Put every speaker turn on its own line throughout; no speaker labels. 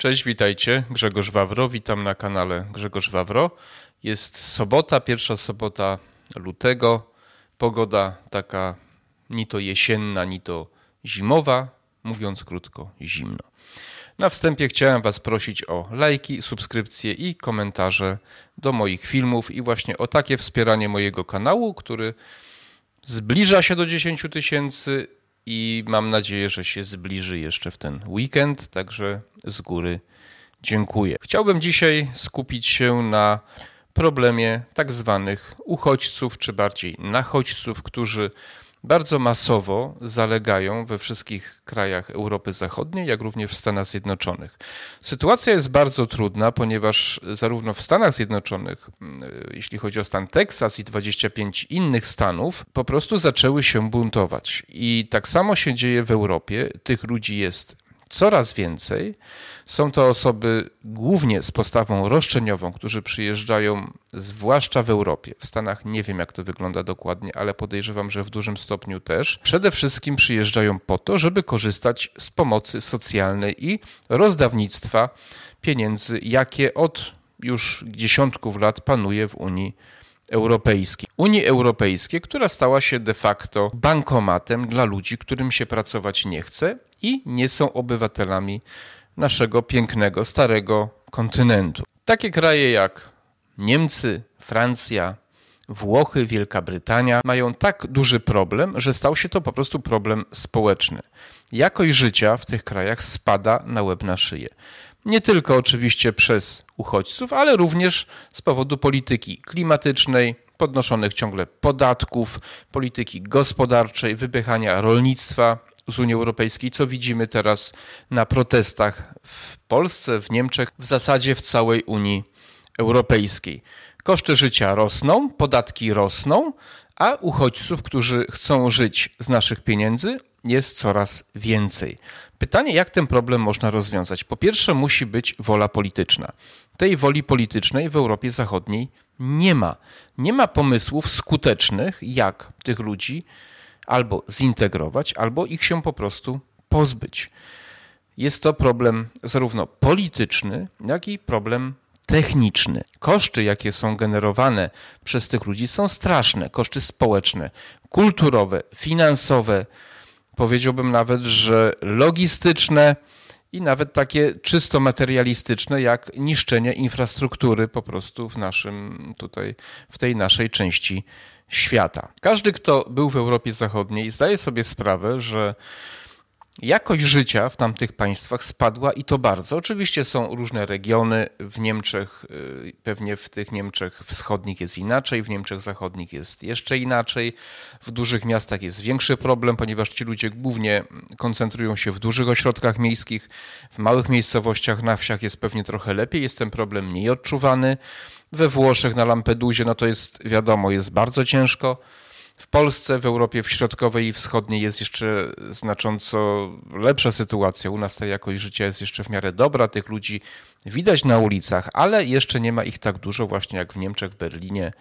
Cześć, witajcie. Grzegorz Wawro, witam na kanale Grzegorz Wawro. Jest sobota, pierwsza sobota lutego. Pogoda taka ni to jesienna, ni to zimowa, mówiąc krótko, zimno. Na wstępie chciałem Was prosić o lajki, subskrypcje i komentarze do moich filmów i właśnie o takie wspieranie mojego kanału, który zbliża się do 10 tysięcy i mam nadzieję, że się zbliży jeszcze w ten weekend, także z góry dziękuję. Chciałbym dzisiaj skupić się na problemie tak zwanych uchodźców, czy bardziej nachodźców, którzy bardzo masowo zalegają we wszystkich krajach Europy Zachodniej, jak również w Stanach Zjednoczonych. Sytuacja jest bardzo trudna, ponieważ zarówno w Stanach Zjednoczonych, mm, jeśli chodzi o stan Teksas i 25 innych stanów, po prostu zaczęły się buntować. I tak samo się dzieje w Europie. Tych ludzi jest coraz więcej. Są to osoby głównie z postawą roszczeniową, którzy przyjeżdżają zwłaszcza w Europie. W Stanach nie wiem, jak to wygląda dokładnie, ale podejrzewam, że w dużym stopniu też. Przede wszystkim przyjeżdżają po to, żeby korzystać z pomocy socjalnej i rozdawnictwa pieniędzy, jakie od już dziesiątków lat panuje w Unii Europejskiej. Unii Europejskiej, która stała się de facto bankomatem dla ludzi, którym się pracować nie chce i nie są obywatelami naszego pięknego, starego kontynentu. Takie kraje jak Niemcy, Francja, Włochy, Wielka Brytania mają tak duży problem, że stał się to po prostu problem społeczny. Jakość życia w tych krajach spada na łeb na szyję. Nie tylko oczywiście przez uchodźców, ale również z powodu polityki klimatycznej, podnoszonych ciągle podatków, polityki gospodarczej, wypychania rolnictwa z Unii Europejskiej, co widzimy teraz na protestach w Polsce, w Niemczech, w zasadzie w całej Unii Europejskiej. Koszty życia rosną, podatki rosną, a uchodźców, którzy chcą żyć z naszych pieniędzy, jest coraz więcej. Pytanie, jak ten problem można rozwiązać? Po pierwsze, musi być wola polityczna. Tej woli politycznej w Europie Zachodniej nie ma. Nie ma pomysłów skutecznych, jak tych ludzi albo zintegrować, albo ich się po prostu pozbyć. Jest to problem zarówno polityczny, jak i problem techniczny. Koszty, jakie są generowane przez tych ludzi, są straszne. Koszty społeczne, kulturowe, finansowe, powiedziałbym nawet, że logistyczne i nawet takie czysto materialistyczne, jak niszczenie infrastruktury po prostu w naszym tutaj, w tej naszej części świata. Każdy, kto był w Europie Zachodniej, zdaje sobie sprawę, że Jakość życia w tamtych państwach spadła i to bardzo. Oczywiście są różne regiony. W Niemczech, y, pewnie w tych Niemczech wschodnich jest inaczej, w Niemczech zachodnich jest jeszcze inaczej. W dużych miastach jest większy problem, ponieważ ci ludzie głównie koncentrują się w dużych ośrodkach miejskich. W małych miejscowościach na wsiach jest pewnie trochę lepiej, jest ten problem mniej odczuwany. We Włoszech, na Lampedusie, no to jest wiadomo, jest bardzo ciężko. W Polsce, w Europie Środkowej i Wschodniej jest jeszcze znacząco lepsza sytuacja. U nas ta jakość życia jest jeszcze w miarę dobra, tych ludzi widać na ulicach, ale jeszcze nie ma ich tak dużo, właśnie jak w Niemczech, w Berlinie,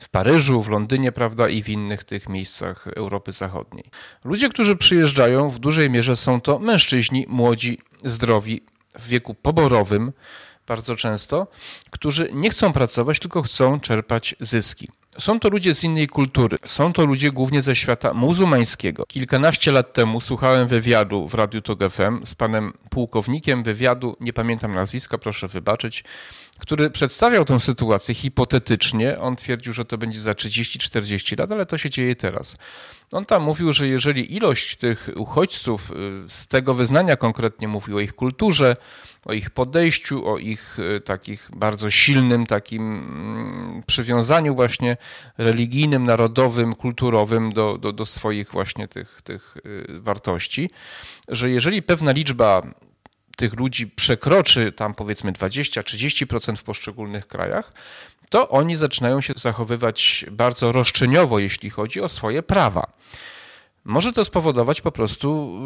w Paryżu, w Londynie, prawda, i w innych tych miejscach Europy Zachodniej. Ludzie, którzy przyjeżdżają, w dużej mierze są to mężczyźni, młodzi, zdrowi, w wieku poborowym, bardzo często, którzy nie chcą pracować, tylko chcą czerpać zyski. Są to ludzie z innej kultury. Są to ludzie głównie ze świata muzułmańskiego. Kilkanaście lat temu słuchałem wywiadu w Radiu Tok FM z panem pułkownikiem wywiadu, nie pamiętam nazwiska, proszę wybaczyć, który przedstawiał tę sytuację hipotetycznie. On twierdził, że to będzie za 30-40 lat, ale to się dzieje teraz. On tam mówił, że jeżeli ilość tych uchodźców y, z tego wyznania konkretnie mówił o ich kulturze, o ich podejściu, o ich y, takich bardzo silnym takim mm, przywiązaniu właśnie religijnym, narodowym, kulturowym do, do, do swoich właśnie tych, tych y, wartości, że jeżeli pewna liczba tych ludzi przekroczy tam powiedzmy 20-30% w poszczególnych krajach, to oni zaczynają się zachowywać bardzo roszczeniowo, jeśli chodzi o swoje prawa. Może to spowodować po prostu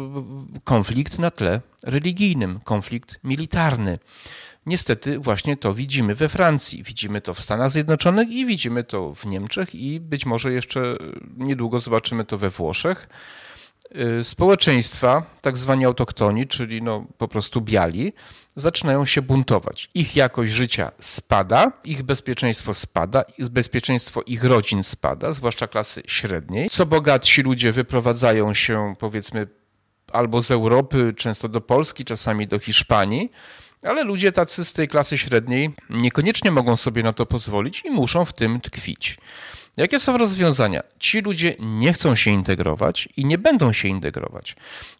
y, konflikt na tle religijnym, konflikt militarny. Niestety właśnie to widzimy we Francji, widzimy to w Stanach Zjednoczonych i widzimy to w Niemczech i być może jeszcze niedługo zobaczymy to we Włoszech. Y, społeczeństwa, tak zwani autoktoni, czyli no po prostu biali, zaczynają się buntować. Ich jakość życia spada, ich bezpieczeństwo spada, bezpieczeństwo ich rodzin spada, zwłaszcza klasy średniej. Co bogatsi ludzie wyprowadzają się, powiedzmy, albo z Europy, często do Polski, czasami do Hiszpanii, ale ludzie tacy z tej klasy średniej niekoniecznie mogą sobie na to pozwolić i muszą w tym tkwić. Jakie są rozwiązania? Ci ludzie nie chcą się integrować i nie będą się integrować.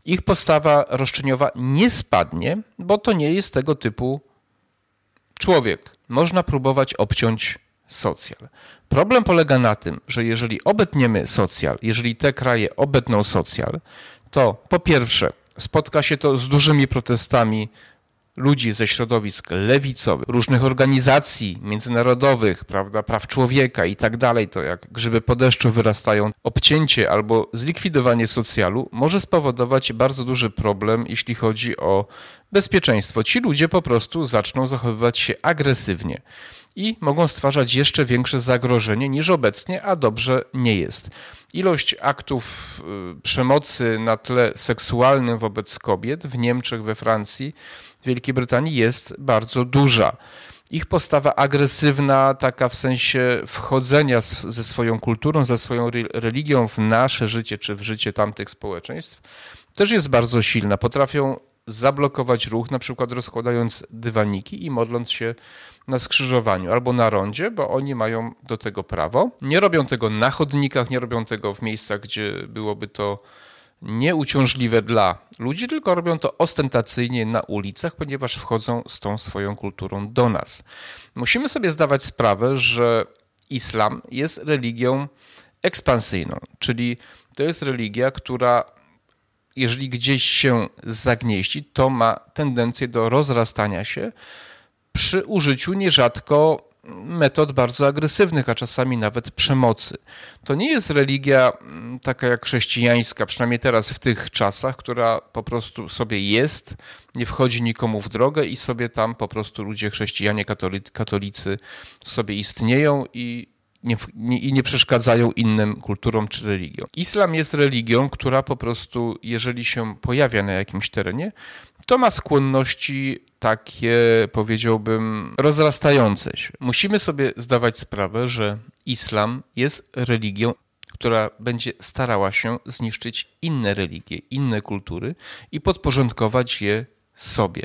Ich postawa roszczeniowa nie spadnie, bo to nie jest tego typu człowiek. Można próbować obciąć socjal. Problem polega na tym, że jeżeli obetniemy socjal, jeżeli te kraje obetną socjal, to po pierwsze spotka się to z dużymi protestami ludzi ze środowisk lewicowych, różnych organizacji międzynarodowych, prawda, praw człowieka i tak dalej, to jak grzyby po deszczu wyrastają, obcięcie albo zlikwidowanie socjalu może spowodować bardzo duży problem, jeśli chodzi o bezpieczeństwo. Ci ludzie po prostu zaczną zachowywać się agresywnie i mogą stwarzać jeszcze większe zagrożenie niż obecnie, a dobrze nie jest. Ilość aktów y, przemocy na tle seksualnym wobec kobiet w Niemczech, we Francji, w Wielkiej Brytanii jest bardzo duża. Ich postawa agresywna, taka w sensie wchodzenia ze swoją kulturą, ze swoją religią w nasze życie czy w życie tamtych społeczeństw, też jest bardzo silna. Potrafią zablokować ruch, na przykład rozkładając dywaniki i modląc się na skrzyżowaniu albo na rondzie, bo oni mają do tego prawo. Nie robią tego na chodnikach, nie robią tego w miejscach, gdzie byłoby to nieuciążliwe dla ludzi, tylko robią to ostentacyjnie na ulicach, ponieważ wchodzą z tą swoją kulturą do nas. Musimy sobie zdawać sprawę, że islam jest religią ekspansyjną, czyli to jest religia, która jeżeli gdzieś się zagnieści, to ma tendencję do rozrastania się przy użyciu nierzadko metod bardzo agresywnych, a czasami nawet przemocy. To nie jest religia mm, taka jak chrześcijańska, przynajmniej teraz w tych czasach, która po prostu sobie jest, nie wchodzi nikomu w drogę i sobie tam po prostu ludzie chrześcijanie, katolicy sobie istnieją i nie, nie, i nie przeszkadzają innym kulturom czy religiom. Islam jest religią, która po prostu, jeżeli się pojawia na jakimś terenie, to ma skłonności takie, powiedziałbym, rozrastające się. Musimy sobie zdawać sprawę, że islam jest religią, która będzie starała się zniszczyć inne religie, inne kultury i podporządkować je sobie.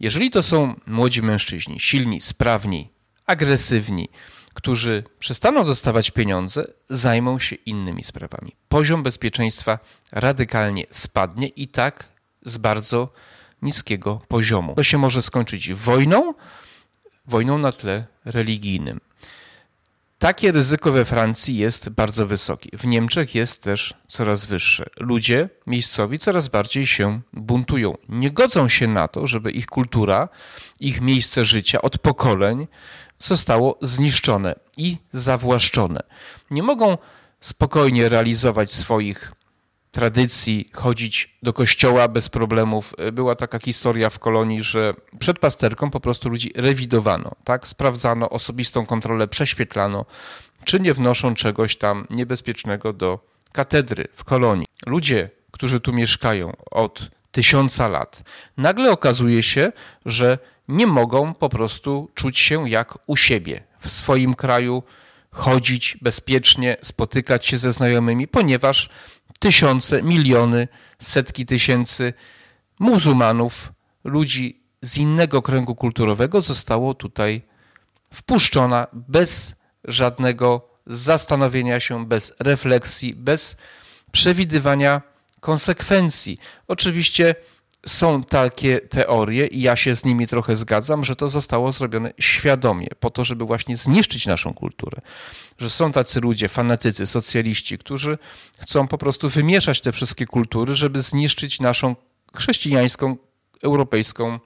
Jeżeli to są młodzi mężczyźni, silni, sprawni, agresywni, którzy przestaną dostawać pieniądze, zajmą się innymi sprawami. Poziom bezpieczeństwa radykalnie spadnie i tak z bardzo niskiego poziomu. To się może skończyć wojną, wojną na tle religijnym. Takie ryzyko we Francji jest bardzo wysokie. W Niemczech jest też coraz wyższe. Ludzie miejscowi coraz bardziej się buntują. Nie godzą się na to, żeby ich kultura, ich miejsce życia od pokoleń zostało zniszczone i zawłaszczone. Nie mogą spokojnie realizować swoich tradycji chodzić do kościoła bez problemów. Była taka historia w kolonii, że przed pasterką po prostu ludzi rewidowano, tak? Sprawdzano osobistą kontrolę, prześwietlano, czy nie wnoszą czegoś tam niebezpiecznego do katedry w kolonii. Ludzie, którzy tu mieszkają od tysiąca lat, nagle okazuje się, że nie mogą po prostu czuć się jak u siebie, w swoim kraju, chodzić bezpiecznie, spotykać się ze znajomymi, ponieważ tysiące, miliony, setki tysięcy muzułmanów, ludzi z innego kręgu kulturowego zostało tutaj wpuszczona bez żadnego zastanowienia się, bez refleksji, bez przewidywania konsekwencji. Oczywiście są takie teorie i ja się z nimi trochę zgadzam, że to zostało zrobione świadomie, po to, żeby właśnie zniszczyć naszą kulturę. Że są tacy ludzie, fanatycy, socjaliści, którzy chcą po prostu wymieszać te wszystkie kultury, żeby zniszczyć naszą chrześcijańską, europejską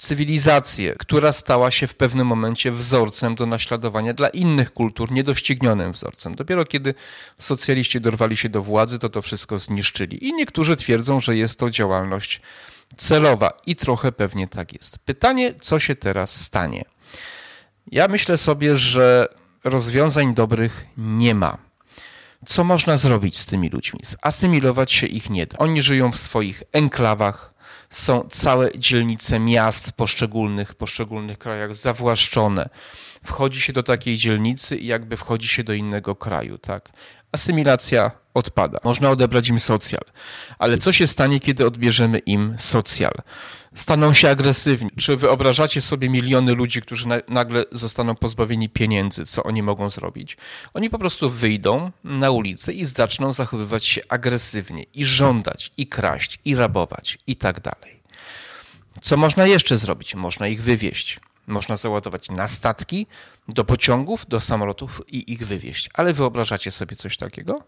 cywilizację, która stała się w pewnym momencie wzorcem do naśladowania dla innych kultur, niedoścignionym wzorcem. Dopiero kiedy socjaliści dorwali się do władzy, to to wszystko zniszczyli. I niektórzy twierdzą, że jest to działalność celowa i trochę pewnie tak jest. Pytanie, co się teraz stanie? Ja myślę sobie, że rozwiązań dobrych nie ma. Co można zrobić z tymi ludźmi? Zasymilować się ich nie da. Oni żyją w swoich enklawach, są całe dzielnice miast poszczególnych, poszczególnych krajach zawłaszczone. Wchodzi się do takiej dzielnicy i jakby wchodzi się do innego kraju, tak? Asymilacja odpada. Można odebrać im socjal. Ale co się stanie, kiedy odbierzemy im socjal? Staną się agresywni. Czy wyobrażacie sobie miliony ludzi, którzy na, nagle zostaną pozbawieni pieniędzy? Co oni mogą zrobić? Oni po prostu wyjdą na ulicę i zaczną zachowywać się agresywnie i żądać, i kraść, i rabować, i tak dalej. Co można jeszcze zrobić? Można ich wywieźć. Można załadować na statki, do pociągów, do samolotów i ich wywieźć. Ale wyobrażacie sobie coś takiego?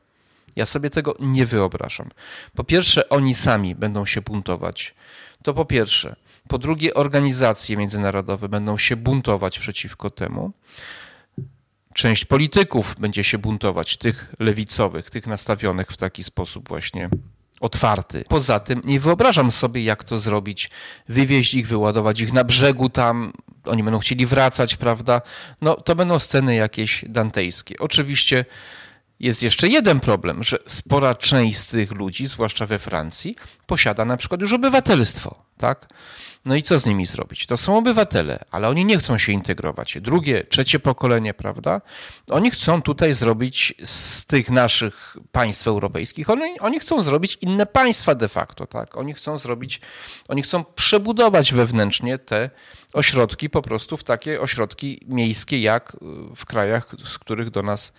Ja sobie tego nie wyobrażam. Po pierwsze, oni sami będą się buntować. To po pierwsze. Po drugie, organizacje międzynarodowe będą się buntować przeciwko temu. Część polityków będzie się buntować, tych lewicowych, tych nastawionych w taki sposób właśnie otwarty. Poza tym nie wyobrażam sobie, jak to zrobić, wywieźć ich, wyładować ich na brzegu tam, oni będą chcieli wracać, prawda? No to będą sceny jakieś dantejskie. Oczywiście jest jeszcze jeden problem, że spora część z tych ludzi, zwłaszcza we Francji, posiada na przykład już obywatelstwo, tak? No i co z nimi zrobić? To są obywatele, ale oni nie chcą się integrować. Drugie, trzecie pokolenie, prawda? Oni chcą tutaj zrobić z tych naszych państw europejskich, oni, oni chcą zrobić inne państwa de facto, tak? Oni chcą zrobić, oni chcą przebudować wewnętrznie te ośrodki po prostu w takie ośrodki miejskie, jak w krajach, z których do nas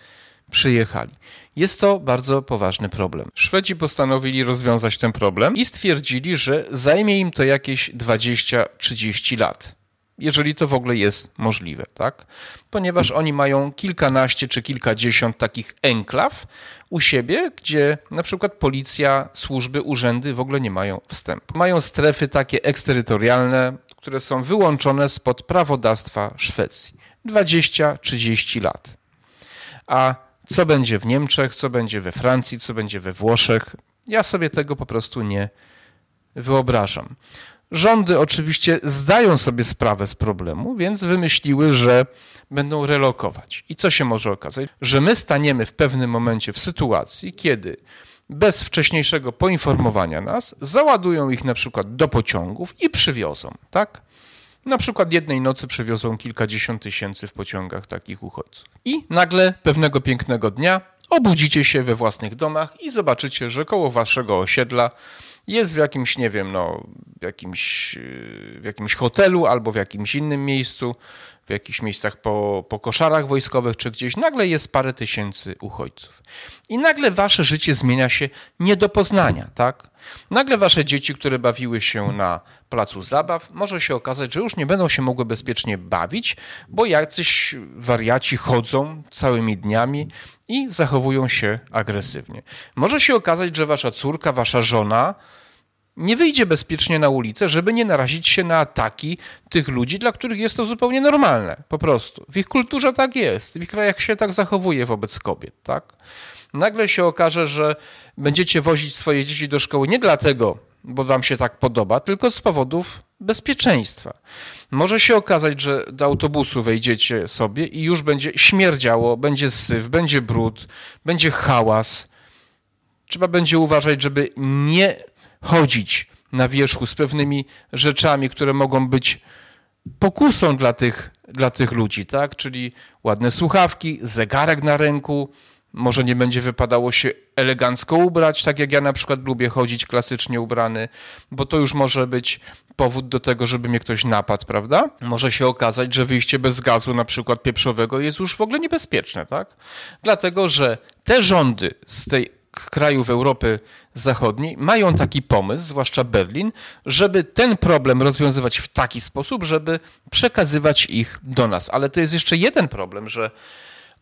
przyjechali. Jest to bardzo poważny problem. Szwedzi postanowili rozwiązać ten problem i stwierdzili, że zajmie im to jakieś 20-30 lat. Jeżeli to w ogóle jest możliwe, tak? Ponieważ oni mają kilkanaście czy kilkadziesiąt takich enklaw u siebie, gdzie na przykład policja, służby, urzędy w ogóle nie mają wstępu. Mają strefy takie eksterytorialne, które są wyłączone spod prawodawstwa Szwecji. 20-30 lat. A co będzie w Niemczech, co będzie we Francji, co będzie we Włoszech. Ja sobie tego po prostu nie wyobrażam. Rządy oczywiście zdają sobie sprawę z problemu, więc wymyśliły, że będą relokować. I co się może okazać? Że my staniemy w pewnym momencie w sytuacji, kiedy bez wcześniejszego poinformowania nas załadują ich na przykład do pociągów i przywiozą, tak? Na przykład jednej nocy przewiozą kilkadziesiąt tysięcy w pociągach takich uchodźców. I nagle pewnego pięknego dnia obudzicie się we własnych domach i zobaczycie, że koło waszego osiedla jest w jakimś, nie wiem, no, w jakimś, w jakimś hotelu albo w jakimś innym miejscu, w jakichś miejscach po, po koszarach wojskowych czy gdzieś, nagle jest parę tysięcy uchodźców. I nagle wasze życie zmienia się nie do poznania, tak? Nagle wasze dzieci, które bawiły się na placu zabaw, może się okazać, że już nie będą się mogły bezpiecznie bawić, bo jacyś wariaci chodzą całymi dniami i zachowują się agresywnie. Może się okazać, że wasza córka, wasza żona nie wyjdzie bezpiecznie na ulicę, żeby nie narazić się na ataki tych ludzi, dla których jest to zupełnie normalne, po prostu. W ich kulturze tak jest, w ich krajach się tak zachowuje wobec kobiet, tak? Nagle się okaże, że będziecie wozić swoje dzieci do szkoły nie dlatego, bo wam się tak podoba, tylko z powodów bezpieczeństwa. Może się okazać, że do autobusu wejdziecie sobie i już będzie śmierdziało, będzie syf, będzie brud, będzie hałas. Trzeba będzie uważać, żeby nie chodzić na wierzchu z pewnymi rzeczami, które mogą być pokusą dla tych, dla tych ludzi, tak? Czyli ładne słuchawki, zegarek na ręku, może nie będzie wypadało się elegancko ubrać, tak jak ja na przykład lubię chodzić klasycznie ubrany, bo to już może być powód do tego, żeby mnie ktoś napadł, prawda? Może się okazać, że wyjście bez gazu na przykład pieprzowego jest już w ogóle niebezpieczne, tak? Dlatego, że te rządy z tej krajów Europy Zachodniej mają taki pomysł, zwłaszcza Berlin, żeby ten problem rozwiązywać w taki sposób, żeby przekazywać ich do nas. Ale to jest jeszcze jeden problem, że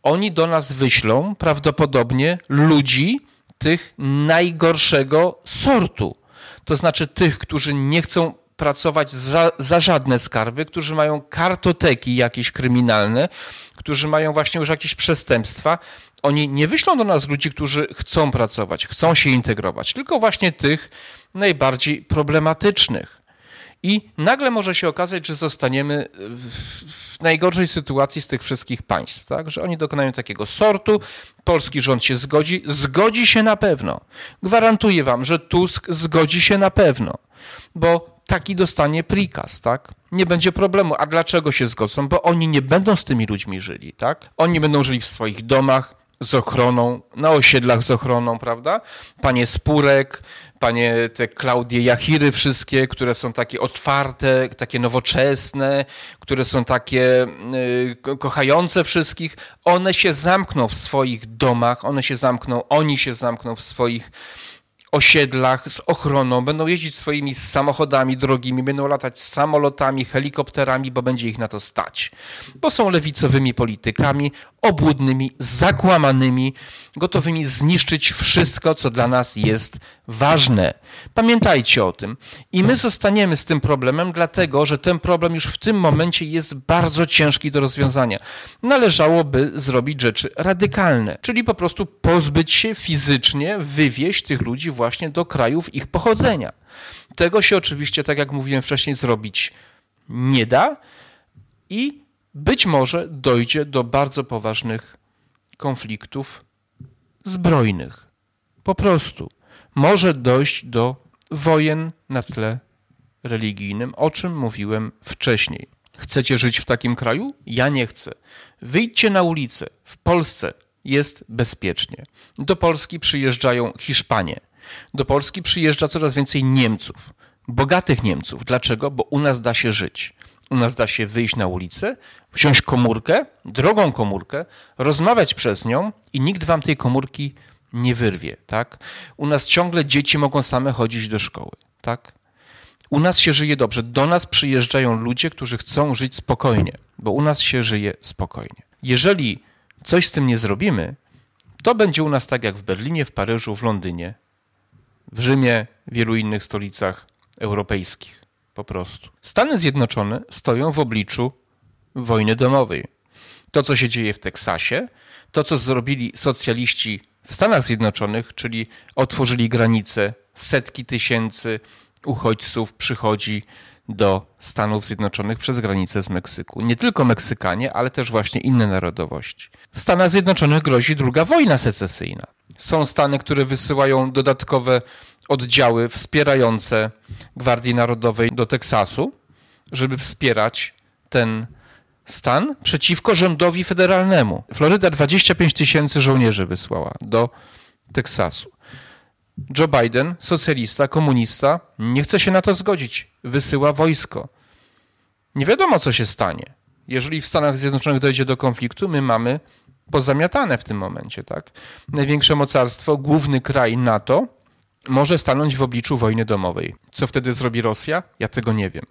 oni do nas wyślą prawdopodobnie ludzi tych najgorszego sortu. To znaczy tych, którzy nie chcą pracować za, za, żadne skarby, którzy mają kartoteki jakieś kryminalne, którzy mają właśnie już jakieś przestępstwa. Oni nie wyślą do nas ludzi, którzy chcą pracować, chcą się integrować, tylko właśnie tych najbardziej problematycznych. I nagle może się okazać, że zostaniemy w najgorszej sytuacji z tych wszystkich państw, tak? że oni dokonają takiego sortu, polski rząd się zgodzi, zgodzi się na pewno. Gwarantuję wam, że Tusk zgodzi się na pewno, bo taki dostanie prikaz, tak? Nie będzie problemu. A dlaczego się zgodzą? Bo oni nie będą z tymi ludźmi żyli, tak? Oni będą żyli w swoich domach, z ochroną, na osiedlach z ochroną, prawda? Panie Spurek, panie te Klaudie Jachiry wszystkie, które są takie otwarte, takie nowoczesne, które są takie y, kochające wszystkich, one się zamkną w swoich domach, one się zamkną, oni się zamkną w swoich osiedlach z ochroną, będą jeździć swoimi samochodami drogimi, będą latać samolotami, helikopterami, bo będzie ich na to stać. Bo są lewicowymi politykami, obłudnymi, zakłamanymi, gotowymi zniszczyć wszystko, co dla nas jest ważne. Pamiętajcie o tym. I my zostaniemy z tym problemem, dlatego że ten problem już w tym momencie jest bardzo ciężki do rozwiązania. Należałoby zrobić rzeczy radykalne, czyli po prostu pozbyć się fizycznie, wywieźć tych ludzi właśnie do krajów ich pochodzenia. Tego się oczywiście, tak jak mówiłem wcześniej, zrobić nie da i być może dojdzie do bardzo poważnych konfliktów zbrojnych. Po prostu może dojść do wojen na tle religijnym, o czym mówiłem wcześniej. Chcecie żyć w takim kraju? Ja nie chcę. Wyjdźcie na ulicę. W Polsce jest bezpiecznie. Do Polski przyjeżdżają Hiszpanie. Do Polski przyjeżdża coraz więcej Niemców. Bogatych Niemców. Dlaczego? Bo u nas da się żyć. U nas da się wyjść na ulicę, wziąć komórkę, drogą komórkę, rozmawiać przez nią i nikt wam tej komórki nie wyrwie, tak? U nas ciągle dzieci mogą same chodzić do szkoły, tak? U nas się żyje dobrze. Do nas przyjeżdżają ludzie, którzy chcą żyć spokojnie, bo u nas się żyje spokojnie. Jeżeli coś z tym nie zrobimy, to będzie u nas tak jak w Berlinie, w Paryżu, w Londynie, w Rzymie, w wielu innych stolicach europejskich. Po prostu. Stany Zjednoczone stoją w obliczu wojny domowej. To, co się dzieje w Teksasie, to, co zrobili socjaliści w Stanach Zjednoczonych, czyli otworzyli granice, setki tysięcy uchodźców przychodzi do Stanów Zjednoczonych przez granicę z Meksyku. Nie tylko Meksykanie, ale też właśnie inne narodowości. W Stanach Zjednoczonych grozi druga wojna secesyjna. Są Stany, które wysyłają dodatkowe oddziały wspierające Gwardii Narodowej do Teksasu, żeby wspierać ten stan przeciwko rządowi federalnemu. Floryda 25 tysięcy żołnierzy wysłała do Teksasu. Joe Biden, socjalista, komunista, nie chce się na to zgodzić. Wysyła wojsko. Nie wiadomo, co się stanie. Jeżeli w Stanach Zjednoczonych dojdzie do konfliktu, my mamy pozamiatane w tym momencie. Tak? Największe mocarstwo, główny kraj NATO, może stanąć w obliczu wojny domowej. Co wtedy zrobi Rosja? Ja tego nie wiem.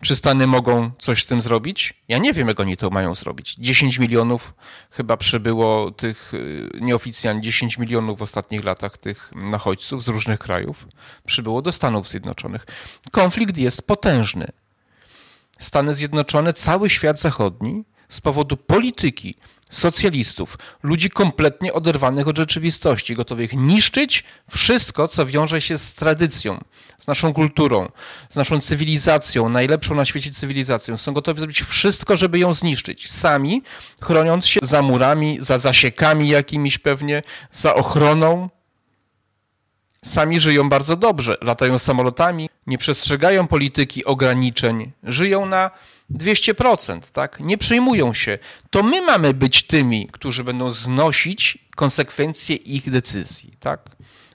Czy Stany mogą coś z tym zrobić? Ja nie wiem, jak oni to mają zrobić. 10 milionów chyba przybyło tych y, nieoficjalnie 10 milionów w ostatnich latach tych nachodźców z różnych krajów przybyło do Stanów Zjednoczonych. Konflikt jest potężny. Stany Zjednoczone, cały świat zachodni z powodu polityki socjalistów, ludzi kompletnie oderwanych od rzeczywistości, gotowych niszczyć wszystko, co wiąże się z tradycją, z naszą kulturą, z naszą cywilizacją, najlepszą na świecie cywilizacją. Są gotowi zrobić wszystko, żeby ją zniszczyć. Sami, chroniąc się za murami, za zasiekami jakimiś pewnie, za ochroną. Sami żyją bardzo dobrze, latają samolotami, nie przestrzegają polityki ograniczeń, żyją na 200%, tak? Nie przejmują się. To my mamy być tymi, którzy będą znosić konsekwencje ich decyzji, tak?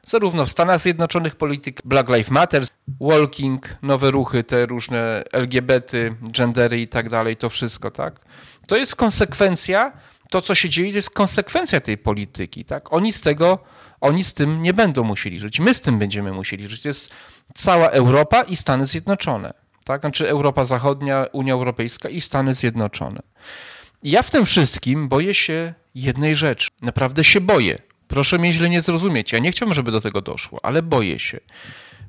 Zarówno w Stanach Zjednoczonych polityk Black Lives Matter, walking, nowe ruchy, te różne LGBT, gendery i tak dalej, to wszystko, tak? To jest konsekwencja, to co się dzieje, to jest konsekwencja tej polityki, tak? Oni z tego, oni z tym nie będą musieli żyć. My z tym będziemy musieli żyć. To jest cała Europa i Stany Zjednoczone tak? Znaczy Europa Zachodnia, Unia Europejska i Stany Zjednoczone. Ja w tym wszystkim boję się jednej rzeczy. Naprawdę się boję. Proszę mnie źle nie zrozumieć. Ja nie chciałbym, żeby do tego doszło, ale boję się.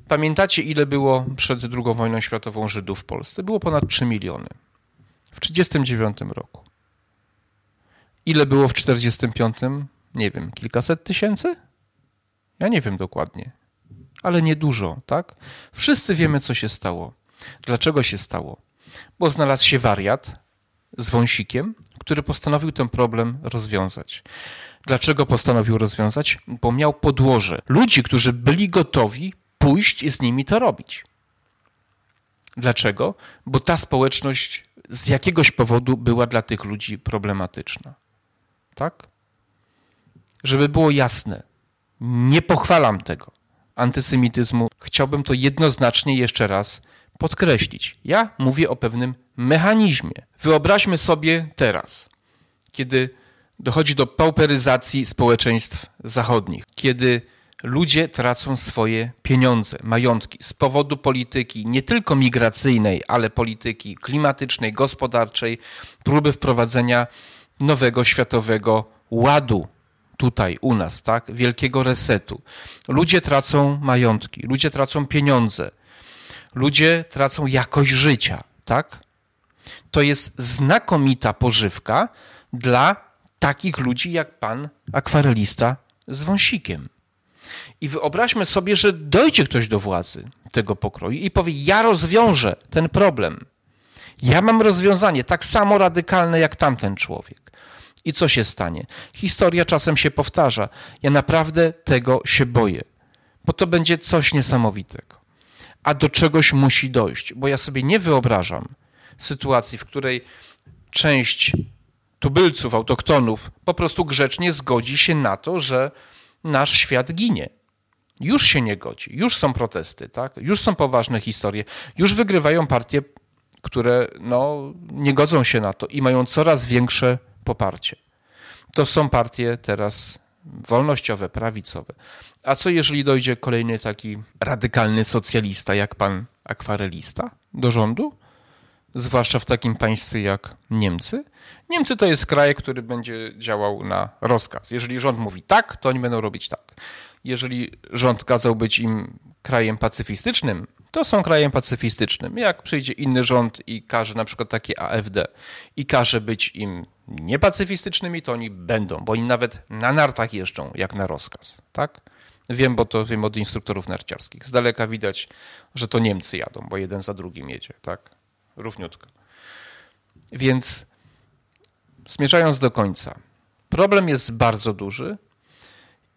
Pamiętacie, ile było przed II wojną światową Żydów w Polsce? Było ponad 3 miliony. W 1939 roku. Ile było w 1945? Nie wiem, kilkaset tysięcy? Ja nie wiem dokładnie, ale niedużo, tak? Wszyscy wiemy, co się stało. Dlaczego się stało? Bo znalazł się wariat z wąsikiem, który postanowił ten problem rozwiązać. Dlaczego postanowił rozwiązać? Bo miał podłoże. Ludzi, którzy byli gotowi pójść i z nimi to robić. Dlaczego? Bo ta społeczność z jakiegoś powodu była dla tych ludzi problematyczna. Tak? Żeby było jasne, nie pochwalam tego antysemityzmu. Chciałbym to jednoznacznie jeszcze raz podkreślić. Ja mówię o pewnym mechanizmie. Wyobraźmy sobie teraz, kiedy dochodzi do pauperyzacji społeczeństw zachodnich, kiedy ludzie tracą swoje pieniądze, majątki z powodu polityki nie tylko migracyjnej, ale polityki klimatycznej, gospodarczej, próby wprowadzenia nowego światowego ładu tutaj u nas, tak? Wielkiego resetu. Ludzie tracą majątki, ludzie tracą pieniądze, ludzie tracą jakość życia, tak? To jest znakomita pożywka dla takich ludzi jak pan akwarelista z wąsikiem. I wyobraźmy sobie, że dojdzie ktoś do władzy tego pokroju i powie: Ja rozwiążę ten problem. Ja mam rozwiązanie tak samo radykalne jak tamten człowiek. I co się stanie? Historia czasem się powtarza. Ja naprawdę tego się boję, bo to będzie coś niesamowitego. A do czegoś musi dojść, bo ja sobie nie wyobrażam sytuacji, w której część tubylców, autoktonów po prostu grzecznie zgodzi się na to, że nasz świat ginie. Już się nie godzi, już są protesty, tak? już są poważne historie, już wygrywają partie, które no, nie godzą się na to i mają coraz większe poparcie. To są partie teraz wolnościowe, prawicowe. A co jeżeli dojdzie kolejny taki radykalny socjalista jak pan akwarelista do rządu? Zwłaszcza w takim państwie jak Niemcy. Niemcy to jest kraj, który będzie działał na rozkaz. Jeżeli rząd mówi tak, to oni będą robić tak. Jeżeli rząd kazał być im krajem pacyfistycznym, to są krajem pacyfistycznym. Jak przyjdzie inny rząd i każe na przykład takie AfD i każe być im niepacyfistycznymi, to oni będą, bo oni nawet na nartach jeżdżą jak na rozkaz, tak? Wiem, bo to wiem od instruktorów narciarskich. Z daleka widać, że to Niemcy jadą, bo jeden za drugim jedzie, tak? Równiutko. Więc zmierzając do końca, problem jest bardzo duży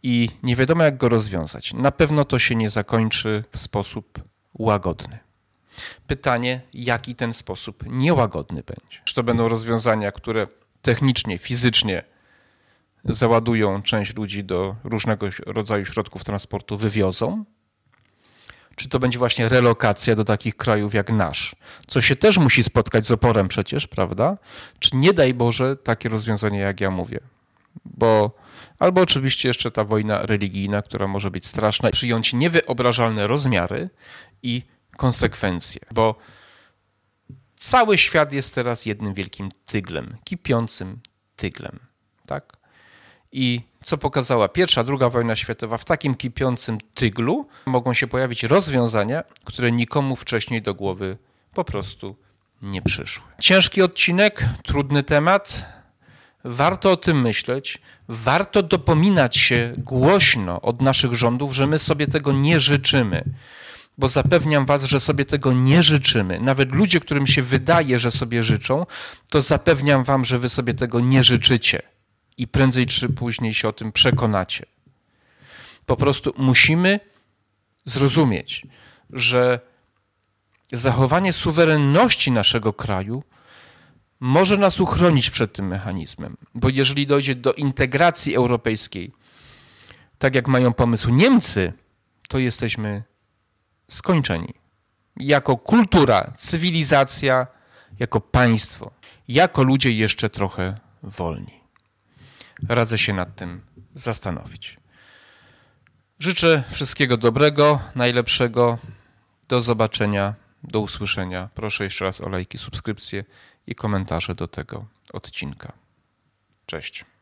i nie wiadomo, jak go rozwiązać. Na pewno to się nie zakończy w sposób łagodny. Pytanie, jaki ten sposób niełagodny będzie? Czy to będą rozwiązania, które technicznie, fizycznie załadują część ludzi do różnego rodzaju środków transportu, wywiozą? Czy to będzie właśnie relokacja do takich krajów jak nasz, co się też musi spotkać z oporem przecież, prawda? Czy nie daj Boże takie rozwiązanie, jak ja mówię? Bo albo oczywiście jeszcze ta wojna religijna, która może być straszna, przyjąć niewyobrażalne rozmiary i konsekwencje, bo cały świat jest teraz jednym wielkim tyglem, kipiącym tyglem, tak? I co pokazała pierwsza, druga wojna światowa, w takim kipiącym tyglu mogą się pojawić rozwiązania, które nikomu wcześniej do głowy po prostu nie przyszły. Ciężki odcinek, trudny temat. Warto o tym myśleć, warto dopominać się głośno od naszych rządów, że my sobie tego nie życzymy bo zapewniam Was, że sobie tego nie życzymy. Nawet ludzie, którym się wydaje, że sobie życzą, to zapewniam Wam, że Wy sobie tego nie życzycie i prędzej czy później się o tym przekonacie. Po prostu musimy zrozumieć, że zachowanie suwerenności naszego kraju może nas uchronić przed tym mechanizmem, bo jeżeli dojdzie do integracji europejskiej, tak jak mają pomysł Niemcy, to jesteśmy skończeni. Jako kultura, cywilizacja, jako państwo, jako ludzie jeszcze trochę wolni. Radzę się nad tym zastanowić. Życzę wszystkiego dobrego, najlepszego. Do zobaczenia, do usłyszenia. Proszę jeszcze raz o lajki, subskrypcje i komentarze do tego odcinka. Cześć.